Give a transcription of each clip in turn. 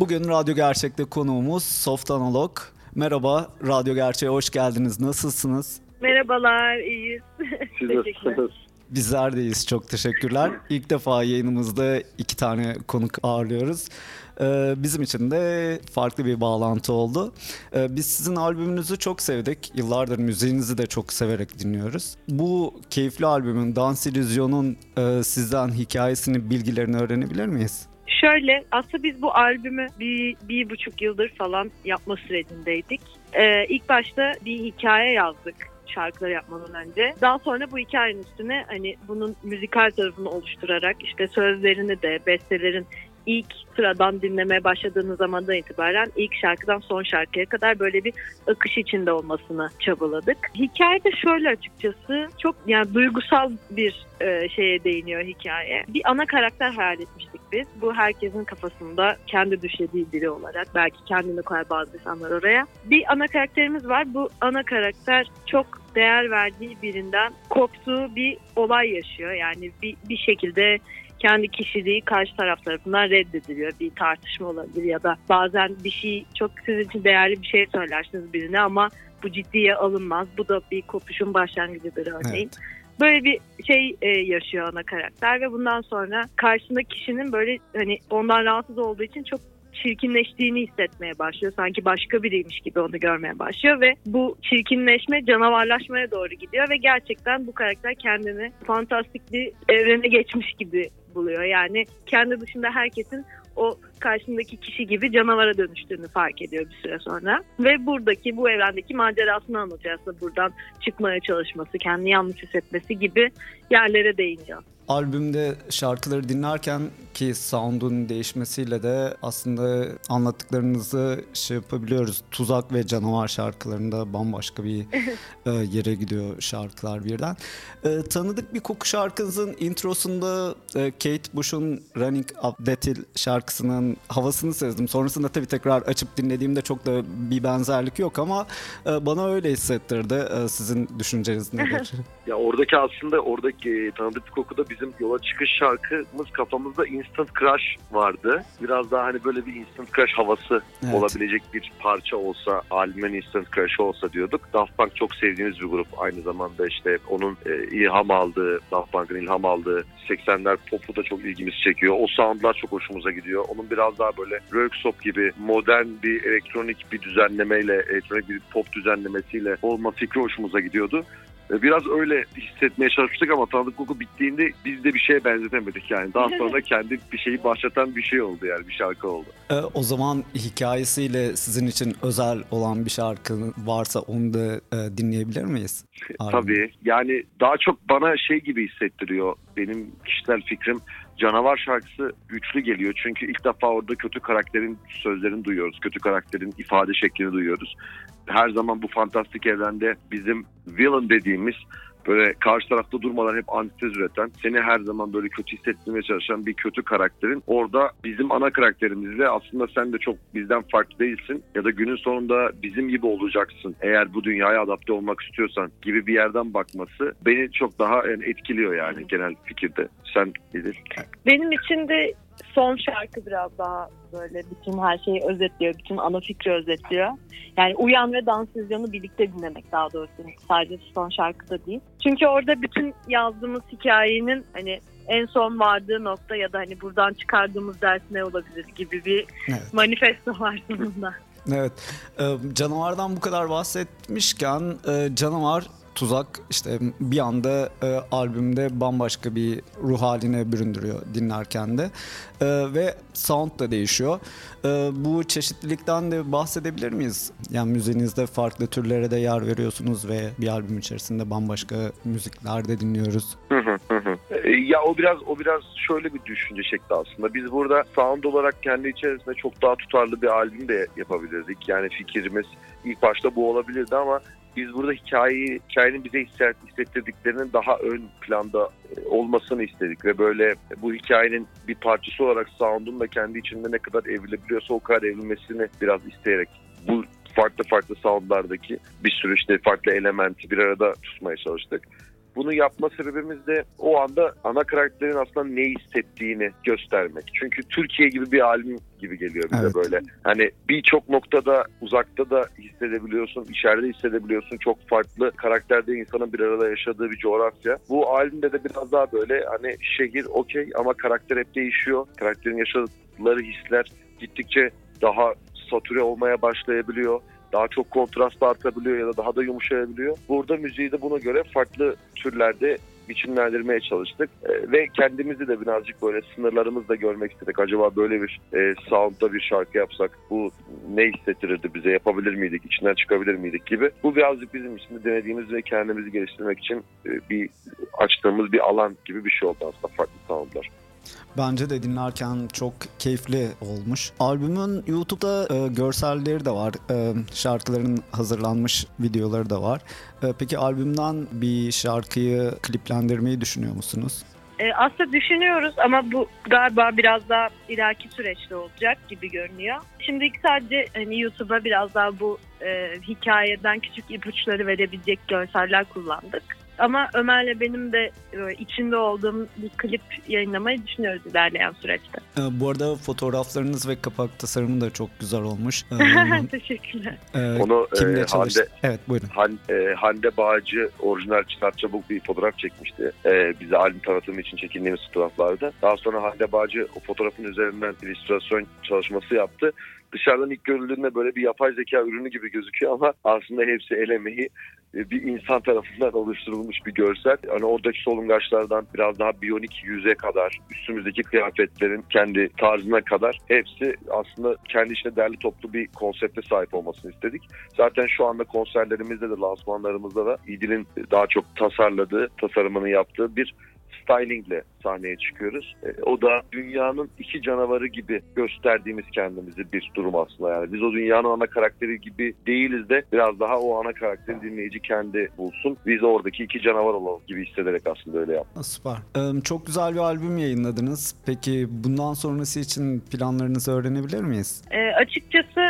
Bugün Radyo Gerçek'te konuğumuz Soft Analog. Merhaba, Radyo Gerçek'e hoş geldiniz. Nasılsınız? Merhabalar, iyiyiz. Siz Teşekkürler. nasılsınız? Bizler deyiz, çok teşekkürler. İlk defa yayınımızda iki tane konuk ağırlıyoruz. Ee, bizim için de farklı bir bağlantı oldu. Ee, biz sizin albümünüzü çok sevdik. Yıllardır müziğinizi de çok severek dinliyoruz. Bu keyifli albümün, Dans İllüzyon'un e, sizden hikayesini, bilgilerini öğrenebilir miyiz? Şöyle, aslında biz bu albümü bir, bir buçuk yıldır falan yapma sürecindeydik. Ee, ilk başta bir hikaye yazdık şarkıları yapmadan önce. Daha sonra bu hikayenin üstüne hani bunun müzikal tarafını oluşturarak işte sözlerini de bestelerin ilk sıradan dinlemeye başladığınız zamandan itibaren ilk şarkıdan son şarkıya kadar böyle bir akış içinde olmasını çabaladık. Hikaye de şöyle açıkçası çok yani duygusal bir e, şeye değiniyor hikaye. Bir ana karakter hayal etmiştik biz. Bu herkesin kafasında kendi düşlediği biri olarak belki kendini koyar bazı insanlar oraya. Bir ana karakterimiz var. Bu ana karakter çok değer verdiği birinden koptuğu bir olay yaşıyor. Yani bir, bir şekilde kendi kişiliği karşı taraf tarafından reddediliyor. Bir tartışma olabilir ya da bazen bir şey çok sizin için değerli bir şey söylersiniz birine ama bu ciddiye alınmaz. Bu da bir kopuşun başlangıcıdır örneğin. Evet. Böyle bir şey e, yaşıyor ana karakter ve bundan sonra karşındaki kişinin böyle hani ondan rahatsız olduğu için çok çirkinleştiğini hissetmeye başlıyor. Sanki başka biriymiş gibi onu görmeye başlıyor ve bu çirkinleşme canavarlaşmaya doğru gidiyor ve gerçekten bu karakter kendini fantastik bir evrene geçmiş gibi buluyor. Yani kendi dışında herkesin o karşısındaki kişi gibi canavara dönüştüğünü fark ediyor bir süre sonra. Ve buradaki bu evrendeki macerasını anlatıyor aslında buradan çıkmaya çalışması, kendini yanlış hissetmesi gibi yerlere değiniyor. Albümde şarkıları dinlerken ki sound'un değişmesiyle de aslında anlattıklarınızı şey yapabiliyoruz. Tuzak ve Canavar şarkılarında bambaşka bir e, yere gidiyor şarkılar birden. E, tanıdık bir koku şarkınızın introsunda e, Kate Bush'un Running Up That Hill şarkısının havasını sezdim. Sonrasında tabii tekrar açıp dinlediğimde çok da bir benzerlik yok ama e, bana öyle hissettirdi. E, sizin düşünceniz nedir? Ya oradaki aslında oradaki tanıdık bir kokuda bizim yola çıkış şarkımız kafamızda Instant Crush vardı. Biraz daha hani böyle bir Instant Crush havası Evet. olabilecek bir parça olsa, albümün Instant Crush olsa diyorduk. Daft Punk çok sevdiğimiz bir grup. Aynı zamanda işte onun e, ilham aldığı, Daft Punk'ın ilham aldığı 80'ler popu da çok ilgimizi çekiyor. O soundlar çok hoşumuza gidiyor. Onun biraz daha böyle workshop gibi modern bir elektronik bir düzenlemeyle, elektronik bir pop düzenlemesiyle olma fikri hoşumuza gidiyordu. E, Biraz öyle hissetmeye çalışmıştık ama tanıdık koku bittiğinde biz de bir şeye benzetemedik yani. Daha sonra kendi bir şeyi başlatan bir şey oldu yani bir şarkı oldu. E, o zaman hikayesiyle sizin için özel olan bir şarkı varsa onu da e, dinleyebilir miyiz? Tabii yani daha çok bana şey gibi hissettiriyor benim kişisel fikrim. Canavar şarkısı güçlü geliyor çünkü ilk defa orada kötü karakterin sözlerini duyuyoruz. Kötü karakterin ifade şeklini duyuyoruz. Her zaman bu fantastik evrende bizim villain dediğimiz böyle karşı tarafta durmadan hep antitez üreten, seni her zaman böyle kötü hissettirmeye çalışan bir kötü karakterin orada bizim ana karakterimizle aslında sen de çok bizden farklı değilsin ya da günün sonunda bizim gibi olacaksın eğer bu dünyaya adapte olmak istiyorsan gibi bir yerden bakması beni çok daha yani etkiliyor yani genel fikirde. Sen nedir? Benim için de son şarkı biraz daha böyle bütün her şeyi özetliyor, bütün ana fikri özetliyor. Yani Uyan ve Dans Vizyonu birlikte dinlemek daha doğrusu. Sadece son şarkıda değil. Çünkü orada bütün yazdığımız hikayenin hani en son vardığı nokta ya da hani buradan çıkardığımız ders ne olabilir gibi bir Evet. manifesto var sonunda. Evet. E, canavardan bu kadar bahsetmişken e, canavar Tuzak işte bir anda e, albümde bambaşka bir ruh haline büründürüyor dinlerken de. E, ve sound da değişiyor. E, bu çeşitlilikten de bahsedebilir miyiz? Yani müziğinizde farklı türlere de yer veriyorsunuz ve bir albüm içerisinde bambaşka müzikler de dinliyoruz. E, Ya o biraz o biraz şöyle bir düşünce şekli aslında. Biz burada sound olarak kendi içerisinde çok daha tutarlı bir albüm de yapabilirdik. Yani fikrimiz ilk başta bu olabilirdi ama biz burada hikayeyi, hikayenin bize hisset, hissettirdiklerinin daha ön planda e, olmasını istedik ve böyle bu hikayenin bir parçası olarak sound'un da kendi içinde ne kadar evrilebiliyorsa o kadar evrilmesini biraz isteyerek bu farklı farklı soundlardaki bir sürü işte farklı elementi bir arada tutmaya çalıştık. Bunu yapma sebebimiz de o anda ana karakterin aslında ne hissettiğini göstermek. Çünkü Türkiye gibi bir albüm gibi geliyor bize Evet. böyle. Hani birçok noktada uzakta da hissedebiliyorsun, içeride hissedebiliyorsun. Çok farklı karakterde insanın bir arada yaşadığı bir coğrafya. Bu albümde de biraz daha böyle hani şehir okey ama karakter hep değişiyor. Karakterin yaşadıkları hisler gittikçe daha satüre olmaya başlayabiliyor daha çok kontrast artabiliyor ya da daha da yumuşayabiliyor. Burada müziği de buna göre farklı türlerde biçimlendirmeye çalıştık Ee, ve kendimizi de birazcık böyle sınırlarımızı da görmek istedik. Acaba böyle bir e, soundda bir şarkı yapsak bu ne hissettirirdi bize yapabilir miydik, içinden çıkabilir miydik gibi. Bu birazcık bizim için de denediğimiz ve kendimizi geliştirmek için e, bir açtığımız bir alan gibi bir şey oldu aslında farklı soundlar. Bence de dinlerken çok keyifli olmuş. Albümün YouTube'da e, görselleri de var. E, şarkıların hazırlanmış videoları da var. E, peki albümden bir şarkıyı kliplendirmeyi düşünüyor musunuz? E, aslında düşünüyoruz ama bu galiba biraz daha ileriki süreçte olacak gibi görünüyor. Şimdilik sadece hani YouTube'a biraz daha bu e, hikayeden küçük ipuçları verebilecek görseller kullandık. Ama Ömer'le benim de e, içinde olduğum bir klip yayınlamayı düşünüyoruz ilerleyen süreçte. E, bu arada fotoğraflarınız ve kapak tasarımı da çok güzel olmuş. E, Teşekkürler. e, Onu e, kimle Hande, çalıştı? Evet buyurun. Han, e, Hande Bağcı orijinal Çınar Çabuk bir fotoğraf çekmişti. E, bize albüm tanıtımı için çekindiğimiz fotoğraflarda. Daha sonra Hande Bağcı o fotoğrafın üzerinden illüstrasyon çalışması yaptı. Dışarıdan ilk görüldüğünde böyle bir yapay zeka ürünü gibi gözüküyor ama aslında hepsi el emeği e, bir insan tarafından oluşturulmuş bir görsel. Hani oradaki solungaçlardan biraz daha biyonik yüze kadar, üstümüzdeki kıyafetlerin kendi tarzına kadar hepsi aslında kendi içinde derli toplu bir konsepte sahip olmasını istedik. Zaten şu anda konserlerimizde de lansmanlarımızda da İdil'in daha çok tasarladığı, tasarımını yaptığı bir stylingle sahneye çıkıyoruz. E, o da dünyanın iki canavarı gibi gösterdiğimiz kendimizi bir durum aslında yani. Biz o dünyanın ana karakteri gibi değiliz de biraz daha o ana karakteri dinleyici kendi bulsun. Biz oradaki iki canavar olalım gibi hissederek aslında öyle yaptık. Süper. E, çok güzel bir albüm yayınladınız. Peki bundan sonrası için planlarınızı öğrenebilir miyiz? E, açıkçası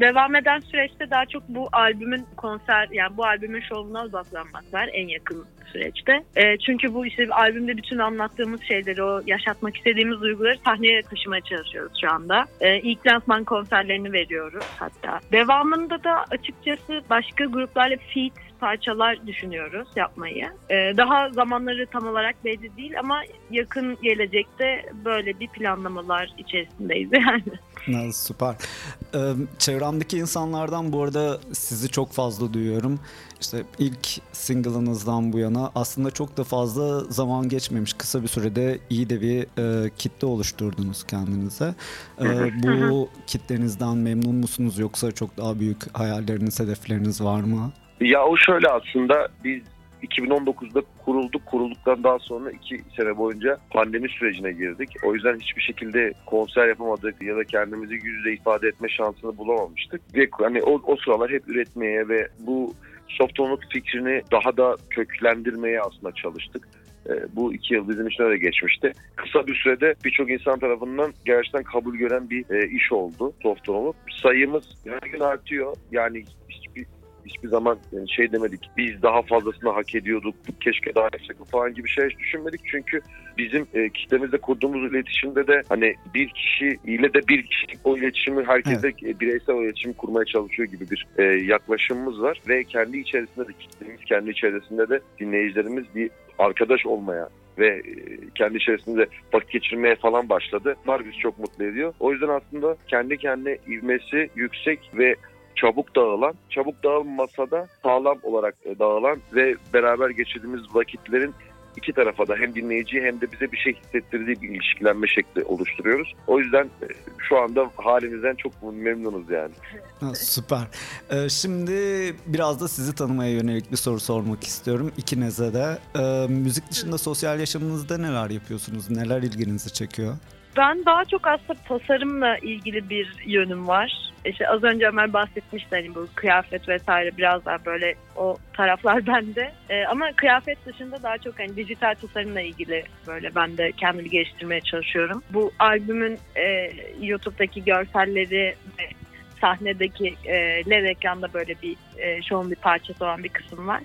devam eden süreçte daha çok bu albümün konser yani bu albümün şovuna odaklanmak var en yakın süreçte. E, çünkü bu işte albümde bütün anlattığımız şeyleri, o yaşatmak istediğimiz duyguları sahneye taşımaya çalışıyoruz şu anda. E, ilk lansman konserlerini veriyoruz hatta. Devamında da açıkçası başka gruplarla feat parçalar düşünüyoruz yapmayı. E, daha zamanları tam olarak belli değil ama yakın gelecekte böyle bir planlamalar içerisindeyiz yani. Ha, süper. Ee, çevremdeki insanlardan bu arada sizi çok fazla duyuyorum. İşte ilk single'ınızdan bu yana aslında çok da fazla zaman geçmemiş. Kısa bir sürede iyi de bir e, kitle oluşturdunuz kendinize. Bu kitlenizden memnun musunuz yoksa çok daha büyük hayalleriniz, hedefleriniz var mı? Ya o şöyle aslında biz 2019'da kurulduk. Kurulduktan daha sonra iki sene boyunca pandemi sürecine girdik. O yüzden hiçbir şekilde konser yapamadık ya da kendimizi yüz yüze ifade etme şansını bulamamıştık. Ve hani o, o sıralar hep üretmeye ve bu softonluk fikrini daha da köklendirmeye aslında çalıştık. Ee, Bu iki yıl bizim için öyle geçmişti. Kısa bir sürede birçok insan tarafından gerçekten kabul gören bir e, iş oldu Softonoluk. Sayımız her gün artıyor. Yani hiçbir hiçbir zaman yani şey demedik. Biz daha fazlasını hak ediyorduk. Keşke daha yüksek falan gibi şey hiç düşünmedik. Çünkü bizim e, kitlemizle kurduğumuz iletişimde de hani bir kişi ile de bir kişi o iletişimi herkese e, bireysel o iletişimi kurmaya çalışıyor gibi bir e, yaklaşımımız var. Ve kendi içerisinde de kitlemiz, kendi içerisinde de dinleyicilerimiz bir arkadaş olmaya ve e, kendi içerisinde vakit geçirmeye falan başladı. Bunlar bizi çok mutlu ediyor. O yüzden aslında kendi kendine ivmesi yüksek ve çabuk dağılan, çabuk dağılmasa da sağlam olarak e, dağılan ve beraber geçirdiğimiz vakitlerin iki tarafa da hem dinleyiciye hem de bize bir şey hissettirdiği bir ilişkilenme şekli oluşturuyoruz. O yüzden e, şu anda halimizden çok memnunuz yani. Ha, süper. Ee, şimdi biraz da sizi tanımaya yönelik bir soru sormak istiyorum ikinize de. Müzik dışında sosyal yaşamınızda neler yapıyorsunuz? Neler ilginizi çekiyor? Ben daha çok aslında tasarımla ilgili bir yönüm var. İşte az önce Ömer bahsetmişti hani bu kıyafet vesaire biraz daha böyle o taraflar bende. Ee, ama kıyafet dışında daha çok hani dijital tasarımla ilgili böyle ben de kendimi geliştirmeye çalışıyorum. Bu albümün e, YouTube'daki görselleri ve sahnedeki e, LED ekranda böyle bir e, şovun bir parçası olan bir kısım var.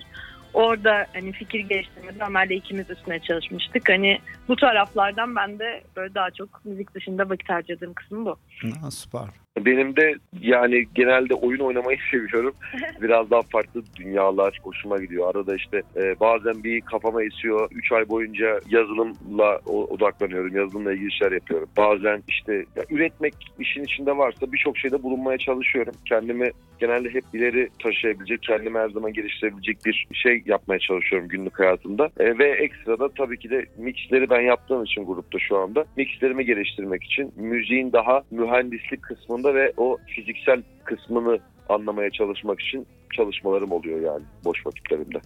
Orada hani fikir geliştirmede Ömer'le ikimiz üstüne çalışmıştık. Hani bu taraflardan ben de böyle daha çok müzik dışında vakit harcadığım kısım bu. Ha, süper. Benim de yani genelde oyun oynamayı seviyorum. Biraz daha farklı dünyalar hoşuma gidiyor. Arada işte e, bazen bir kafama esiyor. 3 ay boyunca yazılımla odaklanıyorum. Yazılımla ilgili işler yapıyorum. Bazen işte ya, üretmek işin içinde varsa birçok şeyde bulunmaya çalışıyorum. Kendimi genelde hep ileri taşıyabilecek, kendimi her zaman geliştirebilecek bir şey yapmaya çalışıyorum günlük hayatımda. E, ve ekstra da tabii ki de mixleri ben yaptığım için grupta şu anda. Mixlerimi geliştirmek için müziğin daha mühendislik kısmını anlamda ve o fiziksel kısmını anlamaya çalışmak için çalışmalarım oluyor yani boş vakitlerimde.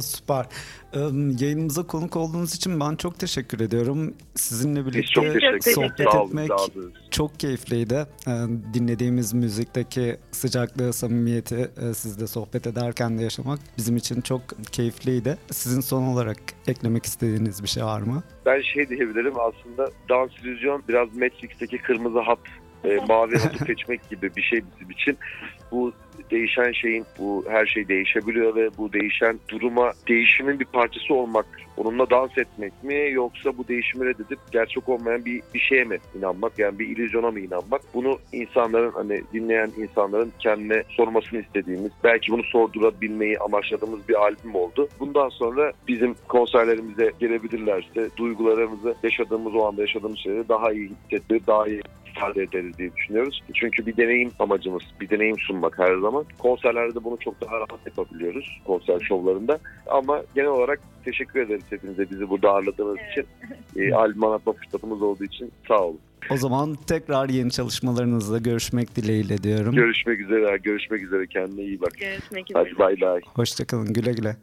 Süper. Yayınımıza konuk olduğunuz için ben çok teşekkür ediyorum. Sizinle birlikte çok sohbet etmek çok keyifliydi. Dinlediğimiz müzikteki sıcaklığı, samimiyeti e, sizle sohbet ederken de yaşamak bizim için çok keyifliydi. Sizin son olarak eklemek istediğiniz bir şey var mı? Ben şey diyebilirim aslında Dans İllüzyon biraz Matrix'teki kırmızı hat e, mavi hatı seçmek gibi bir şey bizim için. Bu değişen şeyin bu her şey değişebiliyor ve bu değişen duruma değişimin bir parçası olmak, onunla dans etmek mi yoksa bu değişimi reddedip gerçek olmayan bir, bir şeye mi inanmak yani bir illüzyona mı inanmak? Bunu insanların hani dinleyen insanların kendine sormasını istediğimiz belki bunu sordurabilmeyi amaçladığımız bir albüm oldu. Bundan sonra bizim konserlerimize gelebilirlerse duygularımızı yaşadığımız o anda yaşadığımız şeyleri daha iyi hissettirip daha iyi ifade ederiz diye düşünüyoruz. Çünkü bir deneyim amacımız, bir deneyim sunmak her zaman. Konserlerde bunu çok daha rahat yapabiliyoruz konser şovlarında. Ama genel olarak teşekkür ederiz hepinize bizi burada ağırladığınız evet. için. E, albüm anlatma fırsatımız olduğu için sağ olun. O zaman tekrar yeni çalışmalarınızla görüşmek dileğiyle diyorum. Görüşmek üzere, görüşmek üzere. Kendine iyi bak. Görüşmek üzere. Hadi bay bay. Hoşçakalın, güle güle.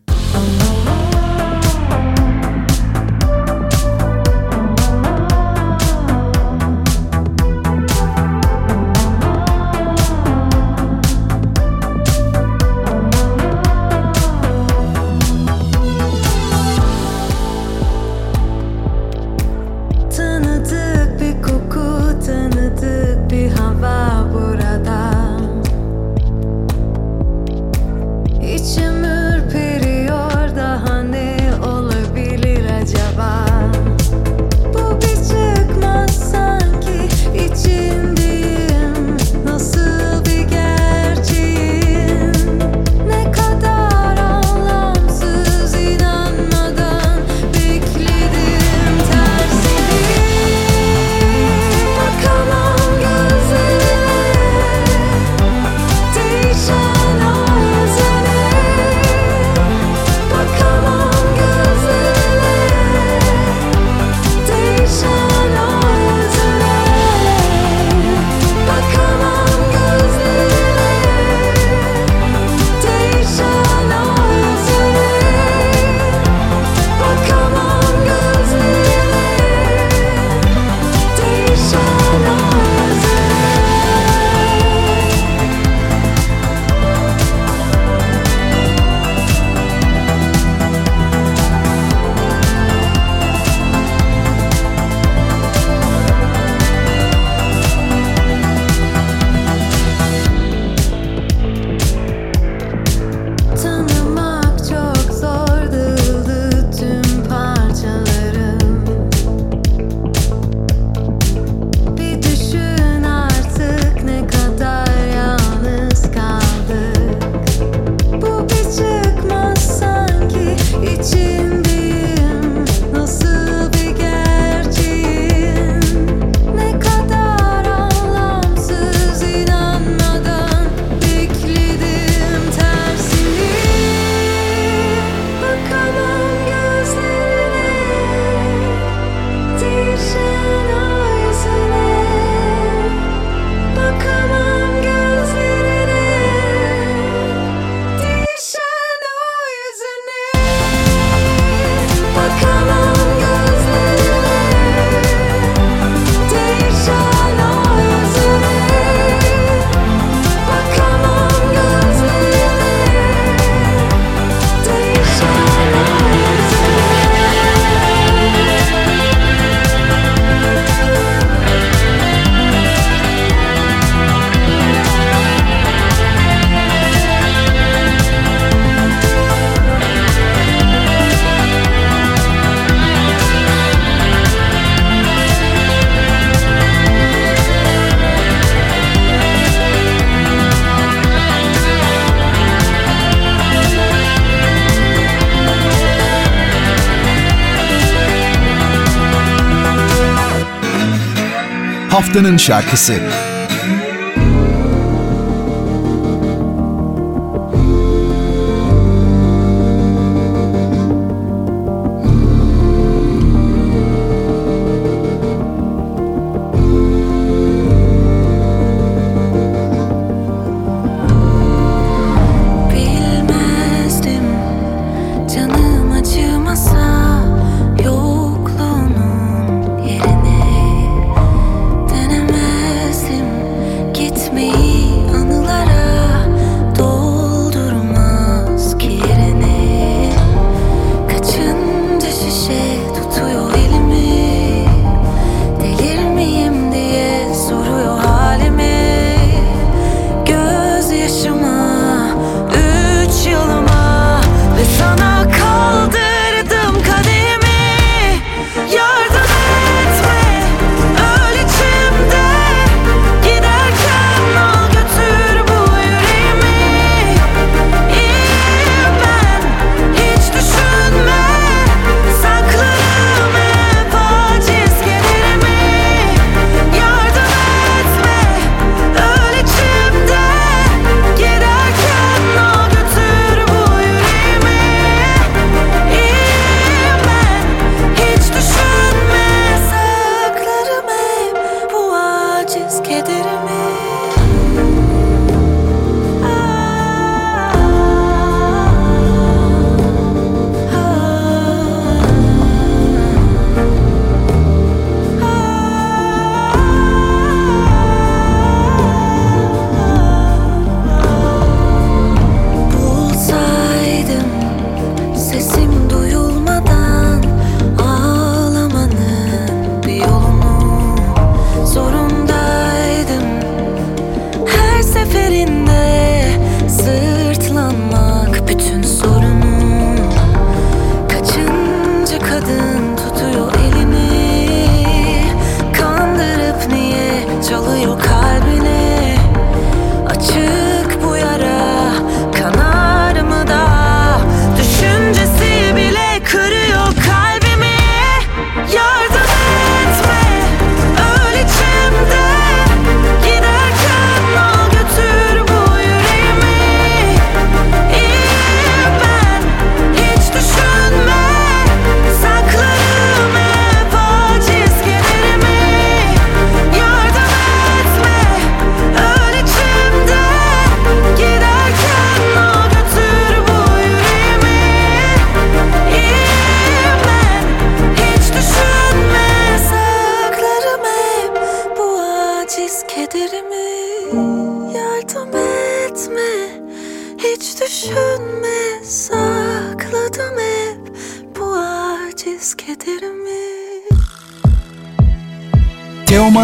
Haftanın şarkısı.